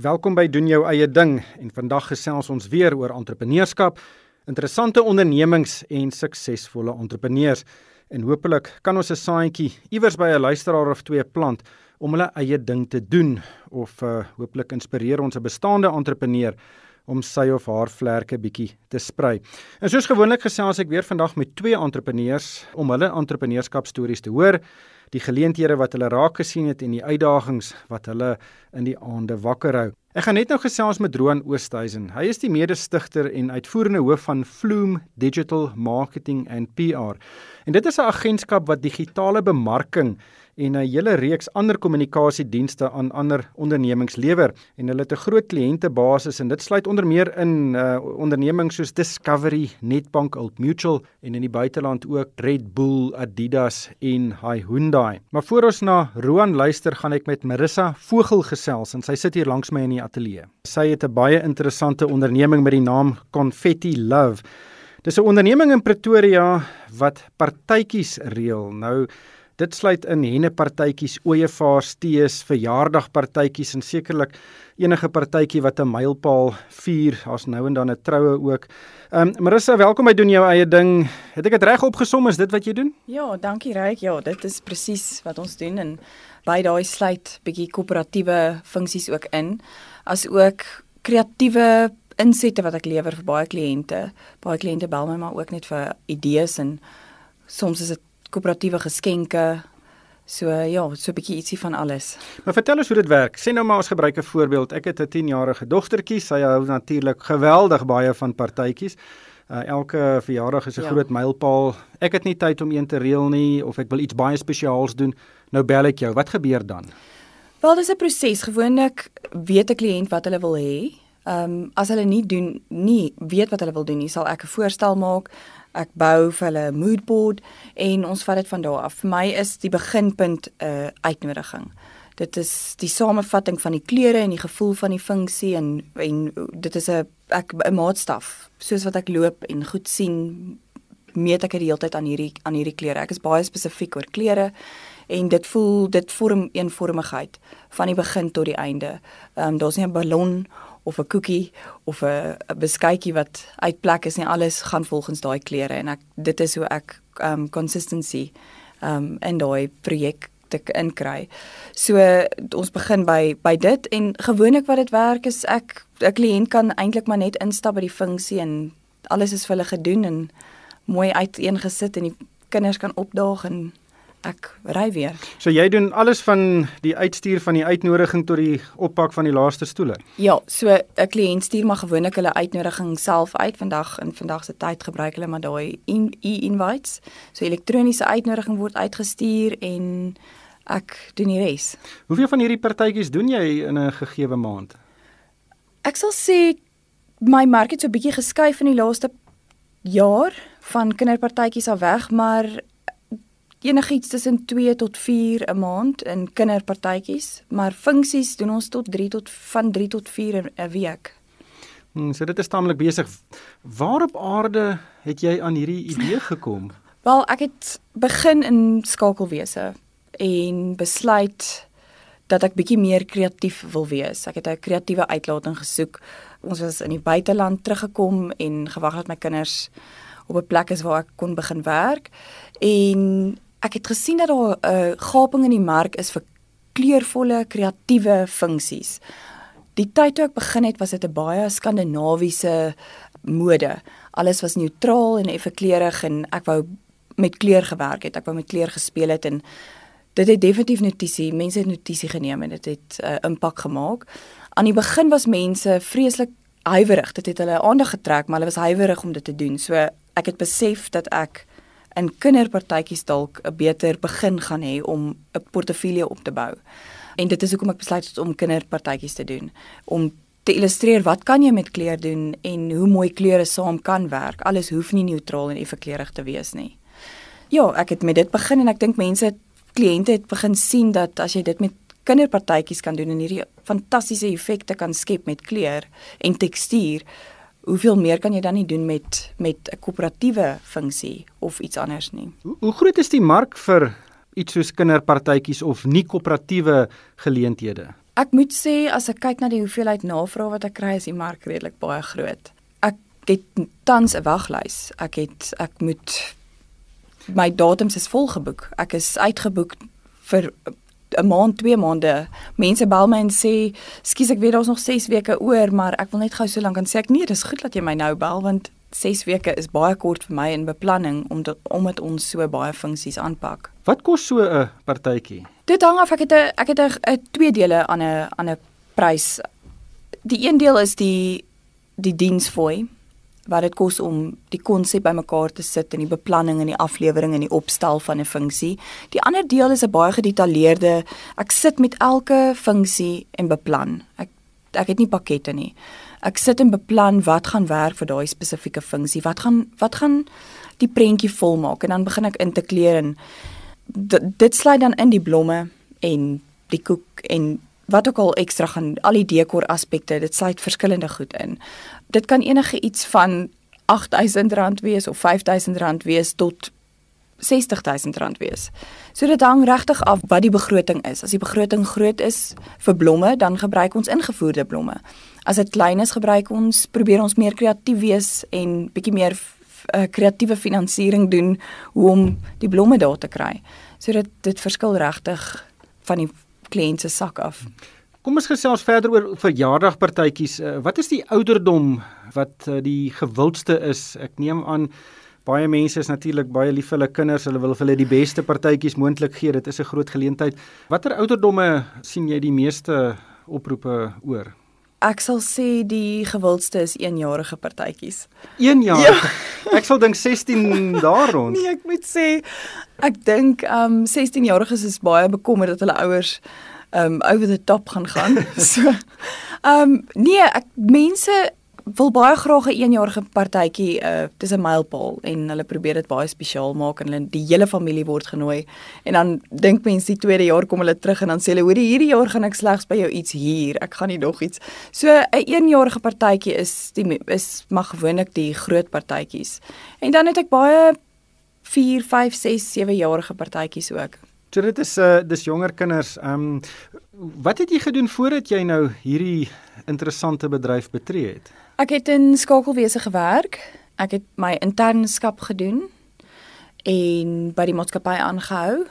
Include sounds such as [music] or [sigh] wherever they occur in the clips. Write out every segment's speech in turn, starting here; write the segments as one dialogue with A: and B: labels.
A: Welkom by doen jou eie ding en vandag gesels ons weer oor entrepreneurskap, interessante ondernemings en suksesvolle entrepreneurs. En hopelik kan ons 'n saadjie iewers by 'n luisteraar of twee plant om hulle eie ding te doen of uh, hopelik inspireer ons 'n bestaande entrepreneur om sy of haar vlerke bietjie te sprei. En soos gewoonlik gesels ek weer vandag met twee entrepreneurs om hulle entrepreneurskapstories te hoor die geleenthede wat hulle raak gesien het en die uitdagings wat hulle in die aande wakker hou. Ek gaan net nou gesels met Roan Oosthuizen. Hy is die mede-stigter en uitvoerende hoof van Flume Digital Marketing and PR. En dit is 'n agentskap wat digitale bemarking en 'n hele reeks ander kommunikasiedienste aan ander ondernemings lewer en hulle het 'n groot kliëntebasis en dit sluit onder meer in uh, ondernemings soos Discovery, Netbank, Old Mutual en in die buiteland ook Red Bull, Adidas en Hyundai. Maar voor ons na Roan luister, gaan ek met Marissa Vogel gesels en sy sit hier langs my in die ateljee. Sy het 'n baie interessante onderneming met die naam Confetti Love. Dis 'n onderneming in Pretoria wat partytjies reël. Nou Dit sluit in hennepartytjies, ooevaars, tees, verjaardagpartytjies en sekerlik enige partytjie wat 'n mylpaal vier. Daar's nou en dan 'n troue ook. Ehm um, Marissa, welkom by doen jou eie ding. Het ek dit reg opgesom? Is dit wat jy doen?
B: Ja, dankie Ryk. Ja, dit is presies wat ons doen en by daai sluit bietjie koöperatiewe funksies ook in, as ook kreatiewe insette wat ek lewer vir baie kliënte. Baie kliënte bel my maar ook net vir idees en soms is dit koöperatiewe geskenke. So ja, so 'n bietjie ietsie van alles.
A: Maar vertel ons hoe dit werk. Sê nou maar ons gebruik 'n voorbeeld. Ek het 'n 10-jarige dogtertjie. Sy hou natuurlik geweldig baie van partytjies. Uh, elke verjaardag is 'n ja. groot mylpaal. Ek het nie tyd om een te reël nie of ek wil iets baie spesiaals doen. Nou bel ek jou. Wat gebeur dan?
B: Wel, dis 'n proses. Gewoonlik weet 'n kliënt wat hulle wil hê. Ehm um, as hulle nie doen nie weet wat hulle wil doen nie, sal ek 'n voorstel maak. Ek bou vir hulle 'n mood board en ons vat dit van daar af. Vir my is die beginpunt 'n uh, uitnodiging. Dit is die samevatting van die kleure en die gevoel van die funksie en en dit is 'n ek 'n maatstaf. Soos wat ek loop en goed sien, meet ek die hele tyd aan hierdie aan hierdie kleure. Ek is baie spesifiek oor kleure en dit voel dit vorm eenvormigheid van die begin tot die einde. Ehm um, daar's nie 'n ballon of 'n koekie of 'n beskuitjie wat uitplek is nie alles gaan volgens daai kleure en ek dit is hoe ek um consistency um in daai projek te inkry. So ons begin by by dit en gewoonlik wat dit werk is ek 'n kliënt kan eintlik maar net instap by die funksie en alles is vir hulle gedoen en mooi uiteengesit en die kinders kan opdaag en ek ry weer.
A: So jy doen alles van die uitstuur van die uitnodiging tot die oppak van die laaste stoele.
B: Ja, so 'n kliënt stuur maar gewoonlik hulle uitnodiging self uit. Vandag in vandag se tyd gebruik hulle maar daai e-invites. So elektroniese uitnodiging word uitgestuur en ek doen die res.
A: Hoeveel van hierdie partytjies doen jy in 'n gegeewe maand?
B: Ek sal sê my mark het so 'n bietjie geskuif in die laaste jaar van kinderpartytjies af weg, maar enigiets tussen 2 tot 4 'n maand in kinderpartytjies, maar funksies doen ons tot 3 tot van 3 tot 4 'n week.
A: Hmm, so dit is tamelik besig. Waar op aarde het jy aan hierdie idee [laughs] gekom?
B: Wel, ek het begin in skakelwese en besluit dat ek bietjie meer kreatief wil wees. Ek het 'n kreatiewe uitlating gesoek. Ons was in die buiteland teruggekom en gewag dat my kinders op 'n plek is waar ek kon begin werk en ek het gesien dat daar 'n uh, gaping in die mark is vir kleurvolle kreatiewe funksies. Die tyd toe ek begin het, was dit 'n baie skandinawiese mode. Alles was neutraal en effe kleurig en ek wou met kleur gewerk het. Ek wou met kleur gespeel het en dit het definitief notisie, mense het notisie geneem en dit het 'n uh, impak gemaak. Aan die begin was mense vreeslik huiwerig. Dit het hulle aandag getrek, maar hulle was huiwerig om dit te doen. So ek het besef dat ek in kinderpartytjies dalk 'n beter begin gaan hê om 'n portefeulje op te bou. En dit is hoekom ek besluit het om kinderpartytjies te doen om te illustreer wat kan jy met kleur doen en hoe mooi kleure saam kan werk. Alles hoef nie neutraal en effe kleurig te wees nie. Ja, ek het met dit begin en ek dink mense kliënte het begin sien dat as jy dit met kinderpartytjies kan doen en hierdie fantastiese effekte kan skep met kleur en tekstuur, hoeveel meer kan jy dan nie doen met met 'n koöperatiewe funksie of iets anders nie.
A: Hoe, hoe groot is die mark vir iets soos kinderpartytjies of nie koöperatiewe geleenthede?
B: Ek moet sê as ek kyk na die hoeveelheid navrae wat ek kry, is die mark redelik baie groot. Ek het tans 'n waglys. Ek het ek moet my datums is volgeboek. Ek is uitgeboek vir 'n maand, 2 maande. Mense bel my en sê, "Skus, ek weet daar's nog 6 weke oor, maar ek wil net gou so lank kan sê ek nee, dis goed dat jy my nou bel want 6 weke is baie kort vir my in beplanning omdat omdat ons so baie funksies aanpak."
A: Wat kos so 'n partytjie?
B: Dit hang af ek het 'n ek het 'n twee dele aan 'n aan 'n prys. Die een deel is die die diensfooi wat dit kos om die konsep bymekaar te sit en die beplanning en die aflewering en die opstel van 'n funksie. Die ander deel is 'n baie gedetailleerde ek sit met elke funksie en beplan. Ek ek het nie pakkette nie. Ek sit en beplan wat gaan werk vir daai spesifieke funksie. Wat gaan wat gaan die prentjie volmaak en dan begin ek in te kleur en dit sluit dan in die blomme en die koek en wat ook al ekstra gaan al die dekor aspekte dit sluit verskillende goed in dit kan enige iets van R8000 wees of R5000 wees tot R60000 wees. So dit hang regtig af wat die begroting is. As die begroting groot is vir blomme, dan gebruik ons ingevoerde blomme. As dit klein is, gebruik ons probeer ons meer kreatief wees en bietjie meer uh, kreatiewe finansiering doen hoe om die blomme daar te kry. So dit dit verskil regtig van die kliënt se sak af.
A: Kom ons gesels verder oor verjaardagpartytjies. Uh, wat is die ouderdom wat uh, die gewildste is? Ek neem aan baie mense is natuurlik baie lief vir hulle kinders. Hulle wil vir hulle die beste partytjies moontlik gee. Dit is 'n groot geleentheid. Watter ouderdomme sien jy die meeste oproepe oor?
B: Ek sal sê die gewildste is 1-jarige partytjies.
A: 1 jaar. Ja. [laughs] Ek sal dink 16 daar rond.
B: Nee, ek moet sê ek dink um 16-jariges is baie bekommerd dat hulle ouers um over the top gaan gaan. [laughs] so um nee, ek mense wil baie graag 'n 1 jarige partytjie uh dis 'n mylpaal en hulle probeer dit baie spesiaal maak en hulle die hele familie word genooi. En dan dink mense die tweede jaar kom hulle terug en dan sê hulle hoor hierdie jaar gaan ek slegs by jou iets hier ek gaan nie nog iets. So 'n 1 jarige partytjie is die is mag gewoonlik die groot partytjies. En dan het ek baie 4 5 6 7 jarige partytjies ook.
A: So dit is uh dis jonger kinders. Ehm um, wat het jy gedoen voordat jy nou hierdie interessante bedryf betree het?
B: Ek het in skakelwese gewerk. Ek het my internskap gedoen en by die maatskappy aangehou.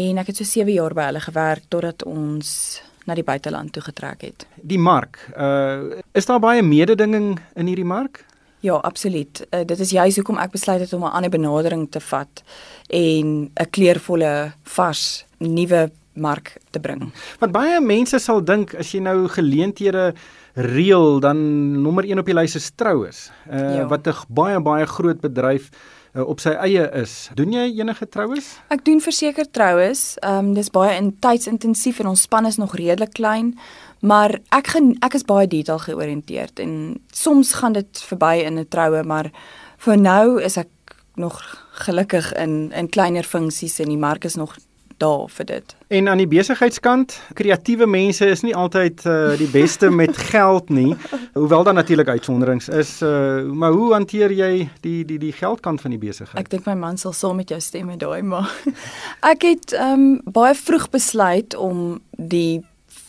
B: En ek het so 7 jaar by hulle gewerk totdat ons na die buiteland toe getrek het.
A: Die mark. Uh is daar baie mededinging in hierdie mark?
B: Ja, absoluut. Uh, dit is juist hoekom ek besluit het om 'n ander benadering te vat en 'n kleurvolle, vars, nuwe mark te bring.
A: Want baie mense sal dink as jy nou geleenthede reël, dan nommer 1 op die lys is troues. Uh ja. wat 'n baie baie groot bedryf uh, op sy eie is. Doen jy enige troues?
B: Ek doen verseker troues. Ehm um, dis baie in tydsintensief en ons span is nog redelik klein. Maar ek gen, ek is baie detail georiënteerd en soms gaan dit verby in 'n troue, maar vir nou is ek nog gelukkig in in kleiner funksies en die mark is nog daar vir dit.
A: En aan die besigheidskant, kreatiewe mense is nie altyd uh, die beste met [laughs] geld nie, hoewel daar natuurlik uitsonderings is. Uh, maar hoe hanteer jy die die die geldkant van die besigheid?
B: Ek dink my man sal saam met jou stem met daai, maar [laughs] ek het um, baie vroeg besluit om die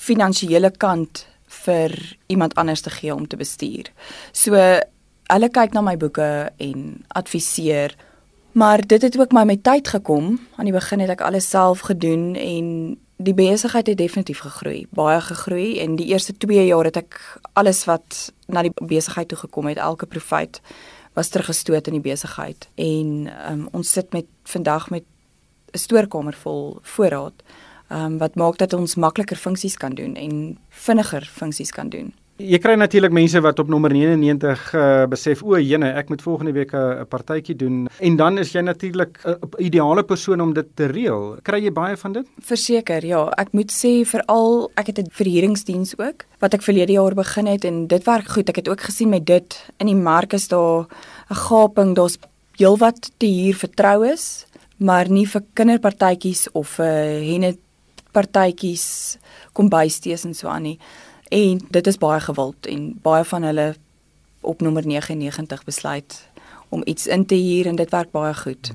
B: finansiële kant vir iemand anders te gee om te bestuur. So hulle kyk na my boeke en adviseer Maar dit het ook my met tyd gekom. Aan die begin het ek alles self gedoen en die besigheid het definitief gegroei, baie gegroei en die eerste 2 jaar het ek alles wat na die besigheid toe gekom het, elke profit was teruggestoot in die besigheid. En um, ons sit met vandag met 'n stoorkamer vol voorraad. Ehm um, wat maak dat ons makliker funksies kan doen en vinniger funksies kan doen.
A: Jy kry natuurlik mense wat op nommer 99 uh, besef o, jene, ek moet volgende week 'n partytjie doen en dan is jy natuurlik 'n uh, ideale persoon om dit te reël. Kry jy baie van dit?
B: Verseker, ja. Ek moet sê veral ek het 'n verhuuringsdiens ook wat ek verlede jaar begin het en dit werk goed. Ek het ook gesien met dit in die mark is daar 'n gaping, daar's heelwat te huur vir troues, maar nie vir kinderpartytjies of vir uh, henne partytjies, kombuistees en so aan nie en dit is baie gewild en baie van hulle op nommer 99 besluit om iets in te huur en dit werk baie goed.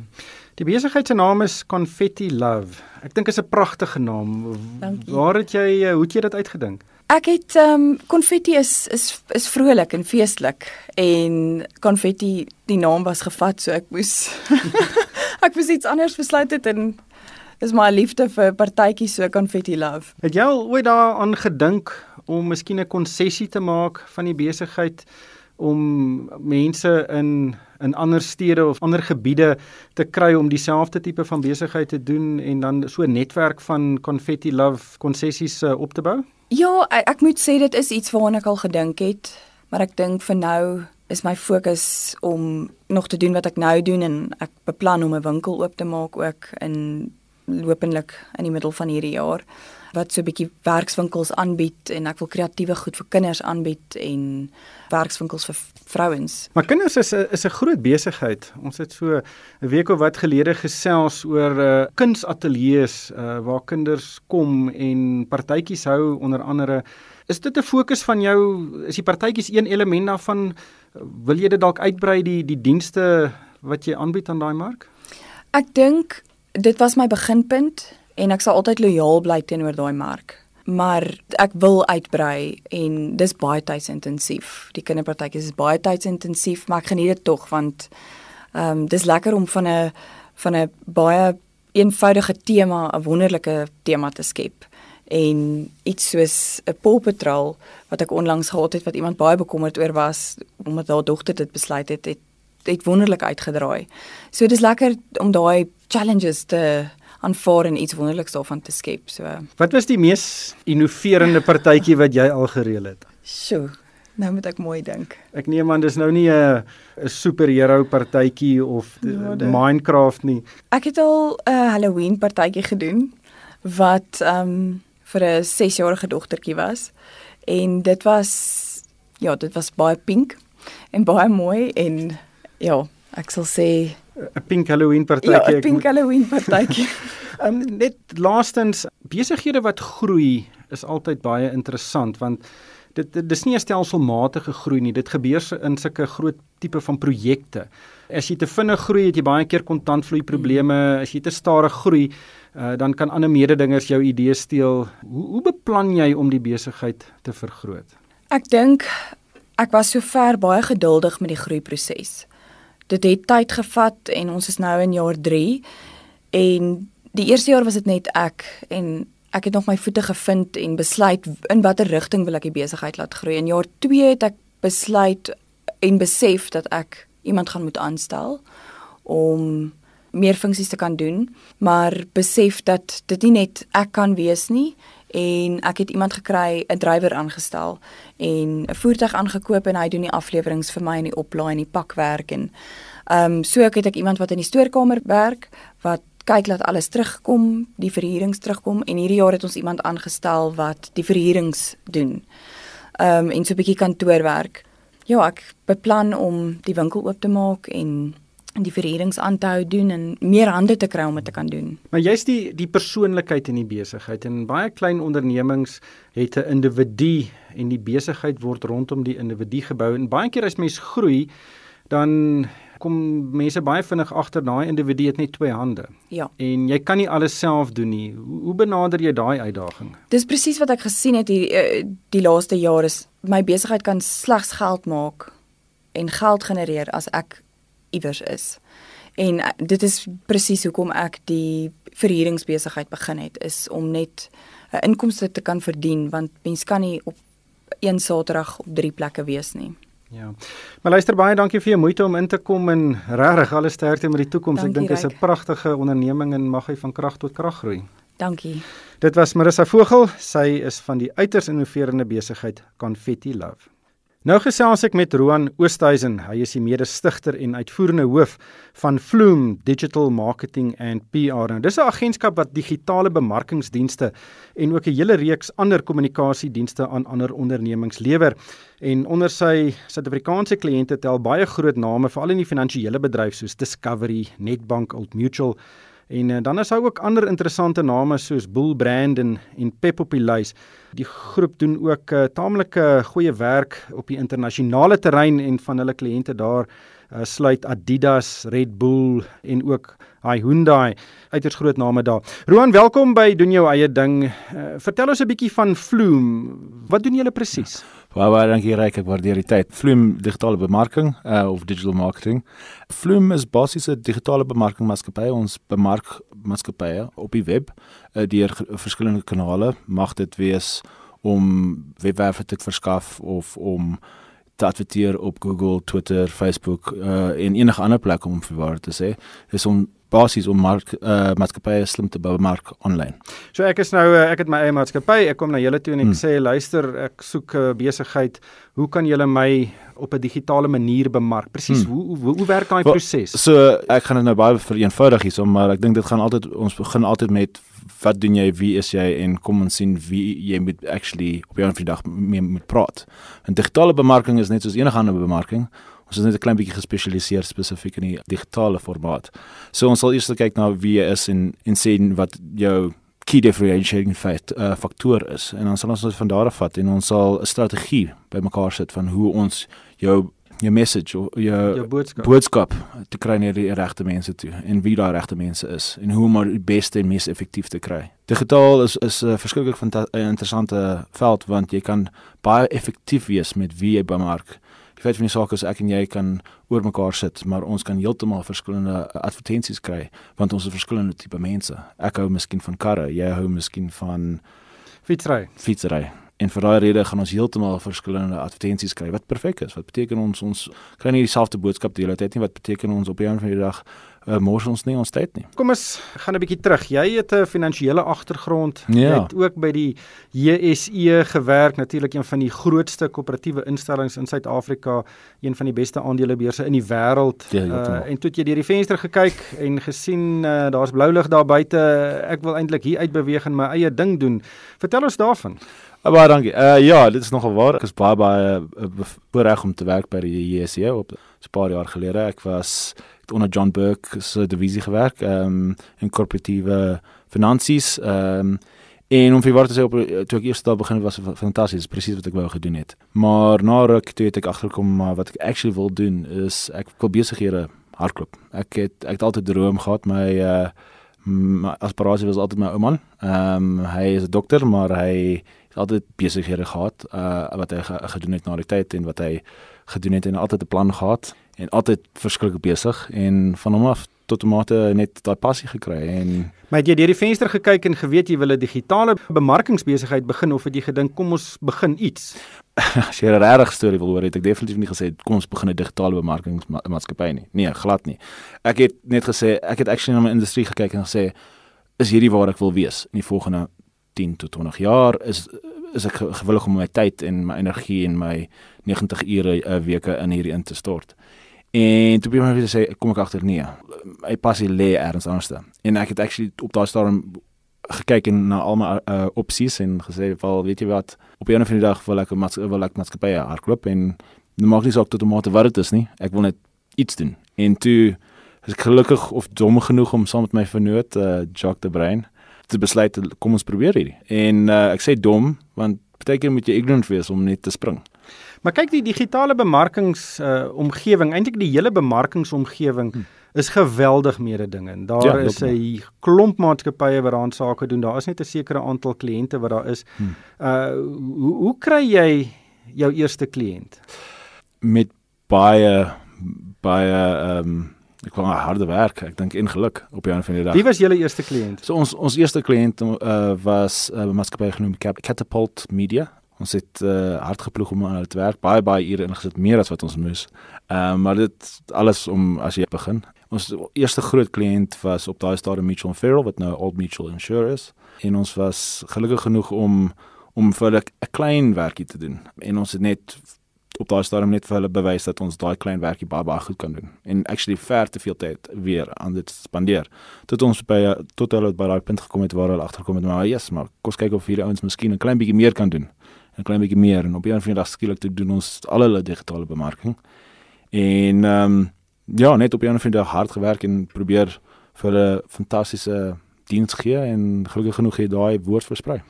A: Die besigheid se naam is Confetti Love. Ek dink is 'n pragtige naam.
B: Dankie.
A: Waar het jy eh, hoe het jy dit uitgedink?
B: Ek het ehm um, konfetti is is is vrolik en feestelik en konfetti die naam was gevat so ek moes [laughs] ek moes iets anders besluit het en is my liefde vir partytjies so konfetti love.
A: Het jy al ooit daaraan gedink om miskien 'n konsessie te maak van die besigheid om mense in in ander stede of ander gebiede te kry om dieselfde tipe van besigheid te doen en dan so 'n netwerk van confetti love konsessies uh, op te bou?
B: Ja, ek, moet sê dit is iets waaraan ek al gedink het, maar ek dink vir nou is my fokus om nog te doen wat ek nou doen en ek beplan om 'n winkel oop te maak ook in lopenlik in die middel van hierdie jaar wat so 'n bietjie werkswinkels aanbied en ek wil kreatiewe goed vir kinders aanbied en werkswinkels vir vrouens.
A: Maar kinders is 'n is 'n groot besigheid. Ons het so 'n week of wat gelede gesels oor uh, kunsateljee's uh, waar kinders kom en partytjies hou onder andere. Is dit 'n fokus van jou? Is die partytjies een element daarvan? Wil jy dit dalk uitbrei die die dienste wat jy aanbied aan daai mark?
B: Ek dink dit was my beginpunt en ek sal altyd lojaal bly teenoor daai mark. Maar ek wil uitbrei en dis baie tydsintensief. Die kinderpartytjies is baie tydsintensief, maar ek geniet dit tog want ehm um, dis lekker om van 'n van 'n baie eenvoudige tema 'n wonderlike tema te skep en iets soos 'n Paw Patrol wat ek onlangs gehad het wat iemand baie bekommerd oor was omdat haar dogter dit besluit het het het wonderlik uitgedraai. So dis lekker om daai challenges te aanvaar en iets wonderliks daarvan te skep. So
A: Wat was die mees innoverende partytjie wat jy al gereël het?
B: Sjoe, nou moet ek mooi dink.
A: Ek neem aan dis nou nie 'n 'n superhero partytjie of
B: Ja,
A: ja,
B: dit-
A: Minecraft nie.
B: Ek het al 'n Halloween partytjie gedoen wat ehm um, vir 'n 6-jarige dogtertjie was en dit was ja, dit was baie pink en baie mooi en ja, ek sal sê
A: 'n Pink Halloween
B: ja,
A: partytjie.
B: 'n
A: Ek
B: pink
A: moet-
B: Halloween partytjie.
A: Um, [laughs] net laastens besighede wat groei is altyd baie interessant want dit dit dis nie 'n stelselmatige groei nie. Dit gebeur in sulke groot tipe van projekte. As jy te vinnig groei, het jy baie keer kontantvloei probleme. As jy te stadig groei, uh, dan kan ander mededingers jou idees steel. Hoe hoe beplan jy om die besigheid te vergroot?
B: Ek dink ek was sover baie geduldig met die groeiproses. Dit het tyd gevat en ons is nou in jaar 3 en die eerste jaar was dit net ek en ek het nog my voete gevind en besluit in watter rigting wil ek die besigheid laat groei. In jaar 2 het ek besluit en besef dat ek iemand gaan moet aanstel om meer funksies te kan doen, maar besef dat dit nie net ek kan wees nie en ek het iemand gekry, 'n drywer aangestel en 'n voertuig aangekoop en hy doen die afleweringe vir my in die oplaai en die pakwerk en ehm um, so ek het ek iemand wat in die stoorkamer werk wat kyk laat alles terugkom, die verhuurings terugkom en hierdie jaar het ons iemand aangestel wat die verhuurings doen. Ehm um, en so 'n bietjie kantoorwerk. Ja, ek beplan om die winkel oop te maak en die verhuurings aan te hou doen en meer hande te kry om dit te kan doen.
A: Maar jy's die die persoonlikheid in die besigheid en baie klein ondernemings het 'n individu en die besigheid word rondom die individu gebou en baie keer as mens groei dan kom mense baie vinnig agter daai individu het net twee hande
B: Ja.
A: en jy kan nie alles self doen nie. Hoe, hoe benader jy daai uitdaging?
B: Dis presies wat ek gesien het hier eh, die laaste jare is my besigheid kan slegs geld maak en geld genereer as ek iewers is. En eh, dit is presies hoekom ek die verhuuringsbesigheid begin het is om net 'n inkomste te kan verdien want mens kan nie op een Saterdag op drie plekke wees nie.
A: Ja. Maar luister baie dankie vir jou moeite om in te kom en regtig alle sterkte met die toekoms. Ek dink dit is 'n pragtige onderneming en mag hy van krag tot krag groei.
B: Dankie.
A: Dit was Marissa Vogel. Sy is van die uiters innoverende besigheid Confetti Love. Nou gesels ek met Roan Oosthuizen. Hy is die mede-stigter en uitvoerende hoof van Vloom Digital Marketing and PR. Nou, dis 'n agentskap wat digitale bemarkingsdienste en ook 'n hele reeks ander kommunikasiedienste aan ander ondernemings lewer. En onder sy Suid-Afrikaanse kliënte tel baie groot name, veral in die finansiële bedryf soos Discovery, Nedbank, Old Mutual En uh, dan is daar ook ander interessante name soos Bull Brand en Pep op die lys. Die groep doen ook uh, taamlike goeie werk op die internasionale terrein en van hulle kliënte daar uh, sluit Adidas, Red Bull en ook Hyundai uiters groot name daar. Roan, welkom by doen jou eie ding. Uh, vertel ons 'n bietjie van Vloom. Wat doen julle presies?
C: Baie baie dankie Ryk, ek waardeer die tyd. Vloom digitale bemarking uh, of digital marketing. Vloom is basies 'n digitale bemarkingmaatskappy. Ons bemark maatskappye op die web uh, deur verskillende kanale. Mag dit wees om webwerwe te verskaf of om te adverteer op Google, Twitter, Facebook uh, en enige ander plek om vir waar te sê. Dis om basies om mark uh, maatskappye slim te bemark online.
A: So ek is nou uh, ek het my eie maatskappy, ek kom na julle toe en ek hmm. sê luister, ek soek 'n uh, besigheid. Hoe kan julle my op 'n digitale manier bemark? Presies, hmm. hoe, hoe hoe werk daai proses?
C: So ek gaan dit nou baie vereenvoudig hier, maar ek dink dit gaan altyd ons begin altyd met wat doen jy, wie is jy en kom ons sien wie jy moet actually op 'n vandag mee moet praat. 'n Digitale bemarking is net soos enige ander bemarking. Ons is net 'n klein bietjie gespesialiseer spesifiek in die digitale formaat. So ons sal eers kyk na wie jy is en en sien wat jou key differentiating fact, uh, faktor is en dan sal ons dit van daar af vat en ons sal 'n strategie bymekaar sit van hoe ons jou jou message of jou, jou boodskap. boodskap te kry na die regte mense toe en wie daai regte mense is en hoe om die beste en mees effektief te kry. Digitaal is is 'n uh, verskriklik 'n interessante veld want jy kan baie effektief wees met wie jy bemark. Die feit van die saak is ek en jy kan oor mekaar sit, maar ons kan heeltemal verskillende advertensies kry want ons is verskillende tipe mense. Ek hou miskien van karre, jy hou miskien van
A: fietsry.
C: Fietsry en vir daai rede gaan ons heeltemal verskillende advertensies kry wat perfek is. Wat beteken ons ons kry nie dieselfde boodskap die hele tyd nie. Wat beteken ons op 'n van die dag uh, mors ons nie ons tyd nie.
A: Kom ons gaan 'n bietjie terug. Jy het 'n finansiële agtergrond.
C: Ja.
A: Jy het ook by die JSE gewerk, natuurlik een van die grootste koöperatiewe instellings in Suid-Afrika, een van die beste aandelebeurse in die wêreld.
C: Ja, uh,
A: en toe het jy deur die venster gekyk en gesien uh, daar's blou lig daar buite. Ek wil eintlik hier uitbeweeg en my eie ding doen. Vertel ons daarvan.
C: Baie dankie. Uh ja, dit is nogal waar. Ek is baie baie bevoorreg om te werk by die JSE op 'n paar jaar gelede. Ek was onder John Burke se divisie gewerk, ehm um, in korporatiewe finansies, ehm um, en om vir wat te sê op toe ek eers daar begin was fantasties, presies wat ek wou gedoen het. Maar na ruk toe het ek agterkom maar wat ek actually wil doen is ek wil besighede hardloop. Ek het ek het altyd droom gehad my uh aspirasie was altyd my ouma. Ehm um, hy is 'n dokter, maar hy altyd besighede gehad uh wat hy gedoen het na die tyd en wat hy gedoen het en altyd 'n plan gehad en altyd verskriklik besig en van hom af tot tomate net daai passie gekry en
A: Maar het jy deur die venster gekyk en geweet jy wil 'n digitale bemarkingsbesigheid begin of het jy gedink kom ons begin iets? [laughs]
C: As jy 'n regte storie wil hoor, het ek definitief nie gesê kom ons begin 'n digitale bemarkingsmaatskappy nie. Nee, glad nie. Ek het net gesê ek het actually na my industrie gekyk en gesê is hierdie waar ek wil wees in die volgende 10 tot 20 jaar is is ek gewillig om my tyd en my energie en my 90 ure 'n uh, week in hierdie in te stort. En toe begin ek sê kom ek agter nee. My passie lê ergens anders. En ek het actually op daai stadium gekyk na al my uh, opsies en gesê wel weet jy wat op 'n of ander dag wil ek 'n maats wil ek maatskappy hardloop en nou maak nie saak tot tomate wat dit is nie. Ek wil net iets doen. En toe is ek gelukkig of dom genoeg om saam met my vernoot uh, Jacques de Bruin te besluit kom ons probeer hierdie. En uh, ek sê dom want baie keer moet jy ignorant wees om net te spring.
A: Maar kyk die digitale bemarkings uh, omgewing, eintlik die hele bemarkingsomgewing hmm. is geweldig meerde dinge. Daar ja, is 'n klomp maatskappye wat daaraan sake doen. Daar is net 'n sekere aantal kliënte wat daar is. Hmm. Uh hoe hoe kry jy jou eerste kliënt?
C: Met baie baie ehm um, ek wou harde werk. Ek dink en geluk op 'n van die dag.
A: Wie was julle eerste kliënt?
C: So ons ons eerste kliënt uh, was 'n uh, maatskappy genoem Catapult Media. Ons het uh, hard geploeg om aan te werk, baie baie ure ingesit, meer as wat ons moes. Ehm uh, maar dit alles om as jy begin. Ons eerste groot kliënt was op daai stadium Mutual Ferrell wat nou Old Mutual Insure is. En ons was gelukkig genoeg om om vir 'n klein werkie te doen. En ons het net op daai stadium net vir hulle bewys dat ons daai klein werkie baie baie goed kan doen en actually ver te veel tyd weer aan dit spandeer tot ons by tot hulle by daai punt gekom het waar hulle agterkom het maar ja yes, maar kom kyk of hierdie ouens miskien 'n klein bietjie meer kan doen 'n klein bietjie meer. En op 'n van die dag skielik te doen ons al hulle digitale bemarking. En ehm um, ja net op 'n van die dag hard gewerk en probeer vir 'n fantastiese diens gee en gelukkig genoeg het daai woord versprei.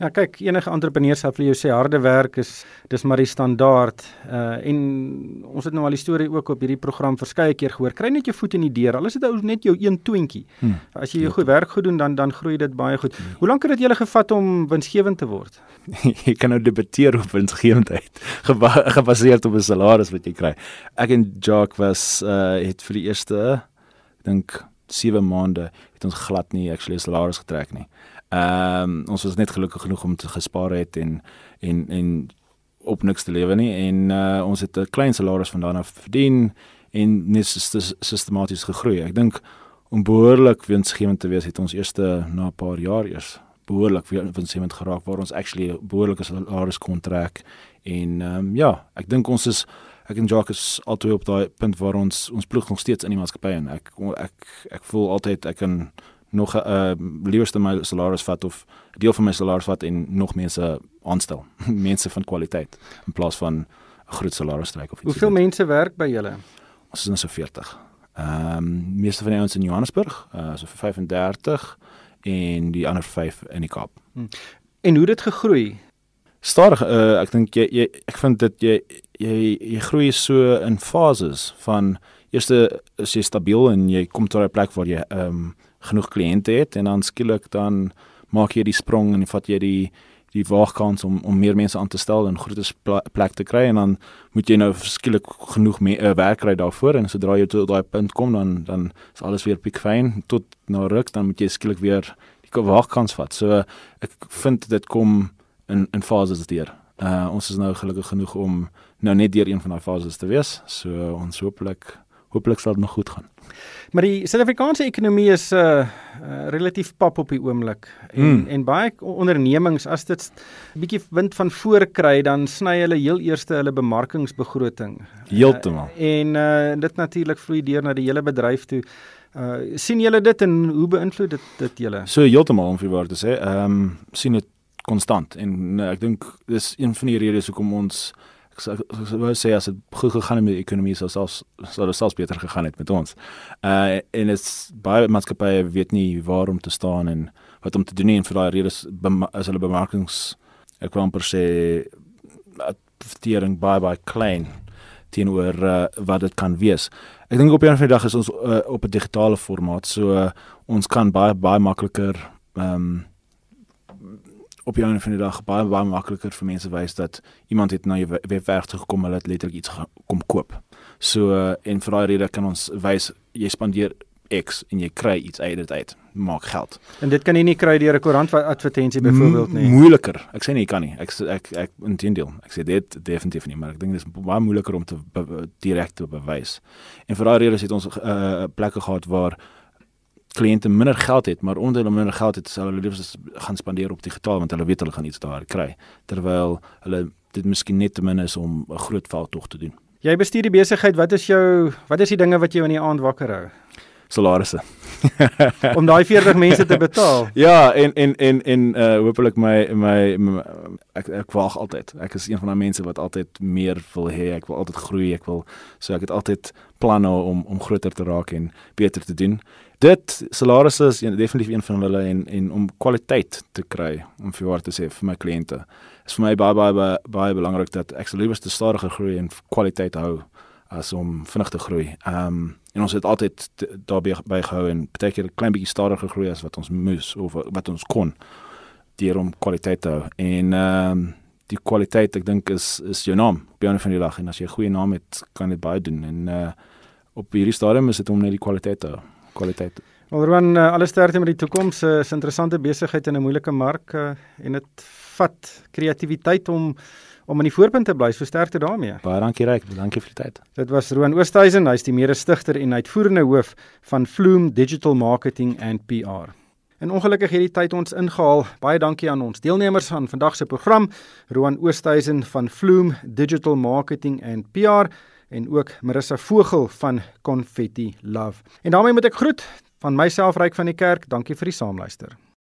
A: Ja, kyk, enige entrepreneur sal vir jou sê harde werk is dis maar die standaard. Uh en ons het nou al die storie ook op hierdie program verskeie keer gehoor. Kry net jou voet in die deur. Al is dit ou net jou een toentjie. Hmm. As jy jou goed werk goed doen, dan dan groei dit baie goed. Hmm. Hoe lank het dit julle gevat om winsgewend te word? [laughs]
C: jy kan nou debatteer op winsgewendheid [laughs] gebaseer op 'n salaris wat jy kry. Ek en Jacques was uh het vir die eerste dink 7 maande het ons glad nie actually salaris getrek nie. Ehm um, ons was net gelukkig genoeg om te gespaar het en en en op niks te lewe nie en uh, ons het 'n klein salaris vandaan af verdien en net sistematies gegroei. Ek dink om behoorlik winsgewend te wees het ons eerste na 'n paar jaar eers behoorlik winsgewend geraak waar ons actually behoorlike salaris kon trek en ehm um, ja, ek dink ons is ek en Jacques is altyd op daai punt waar ons ons ploeg nog steeds in die maatskappy en ek ek ek voel altyd ek kan nog 'n uh, liewerste my salaris vat of deel van my salaris vat en nog mense aanstel. [laughs] mense van kwaliteit in plaas van 'n groot salaris stryk of iets.
A: Hoeveel mense werk by julle?
C: Ons is nou so 40. Ehm um, meeste van die ouens in Johannesburg, uh so 35 en die ander 5 in die Kaap. Hmm.
A: En hoe het dit gegroei?
C: Stadig uh ek dink jy, jy ek vind dit jy jy jy groei so in fases van eerste is jy stabiel en jy kom tot 'n plek waar jy ehm um, genoeg kliënte het en dan skielik dan maak jy die sprong en vat jy die die waagkans om om meer mense aan te stel en groter plek te kry en dan moet jy nou skielik genoeg me, uh, werk kry daarvoor en sodra jy tot daai punt kom dan dan is alles weer piekfyn tot na ruk dan moet jy skielik weer die waagkans vat. So ek vind dit kom in in fases deur. Uh ons is nou gelukkig genoeg om nou net deur een van daai fases te wees. So ons hooplik hooplik sal dit nog goed gaan.
A: Maar die Suid-Afrikaanse ekonomie is 'n uh, uh, relatief pap op die oomblik en mm. en baie ondernemings as dit 'n bietjie wind van voor kry dan sny hulle heel eerste hulle bemarkingsbegroting.
C: Heeltemal.
A: Uh, en uh, dit natuurlik vloei deur na die hele bedryf toe. Uh sien julle dit en hoe beïnvloed dit dit julle?
C: So heeltemal om vir waar te sê, ehm um, sien dit konstant en uh, ek dink dis een van die redes hoekom ons ek wou sê as dit goed gegaan het met die ekonomie sou selfs sou dit selfs beter gegaan het met ons. Uh en dit baie maatskappye weet nie waar om te staan en wat om te doen nie en vir daai redes as hulle bemarkings ek wou amper sê advertering baie baie klein teenoor uh, wat dit kan wees. Ek dink op 'n van die dag is ons uh, op 'n digitale formaat so uh, ons kan baie baie makliker ehm um, op jou van die dag baie baie makliker vir mense wys dat iemand het na jou webwerf toe gekom hulle het letterlik iets kom koop. So en vir daai rede kan ons wys jy spandeer X en jy kry iets uit dit uit. Maak geld.
A: En dit kan jy nie kry deur 'n koerant advertensie byvoorbeeld nie.
C: Moeiliker. Ek sê nie jy kan nie. Ek ek ek intendeel. Ek sê dit definitief nie, maar ek dink dit is baie moeiliker om te direk te bewys. En vir daai rede het ons uh, plekke gehad waar kliënte minder geld het, maar omdat hulle minder geld het, sal hulle liefs gaan spandeer op digitaal want hulle weet hulle gaan iets daar kry, terwyl hulle dit miskien net te min is om 'n groot veldtog te doen.
A: Jy bestuur die besigheid, wat is jou wat is die dinge wat jou in die aand wakker hou?
C: Salarisse. [laughs]
A: om daai 40 mense te betaal. [laughs]
C: Ja, en en en en uh hopelik my, my my ek ek wag altyd. Ek is een van daai mense wat altyd meer wil hê. Ek wil altyd groei. Ek wil so ek het altyd planne om om groter te raak en beter te doen dit salarisse is een, definitief een van hulle en en om kwaliteit te kry om vir waar te sê vir my kliënte is vir my baie baie baie, baie belangrik dat ek sou liewer te stadiger groei en kwaliteit hou as om vinnig te groei. Ehm um, en ons het altyd daarbey by gehou en baie keer 'n klein bietjie stadiger groei as wat ons moes of wat ons kon deur om kwaliteit te hou. En ehm um, die kwaliteit ek dink is is jou naam op 'n of ander lag en as jy 'n goeie naam het kan dit baie doen en uh op hierdie stadium is dit om net die kwaliteit te hou kwaliteit.
A: Alroan uh, alles sterkte met die toekoms. Uh, is interessante besigheid in 'n moeilike mark uh, en dit vat kreatiwiteit om om in die voorpunt te bly. So sterkte daarmee.
C: Baie dankie Ryk, dankie vir die tyd.
A: Dit was Roan Oosthuizen, hy's die mede-stigter en uitvoerende hoof van Flume Digital Marketing and PR. En ongelukkig het die tyd ons ingehaal. Baie dankie aan ons deelnemers aan vandag se program, Roan Oosthuizen van Flume Digital Marketing and PR en ook Marissa Vogel van Confetti Love. En daarmee moet ek groet van myself ryk van die kerk. Dankie vir die saamluister.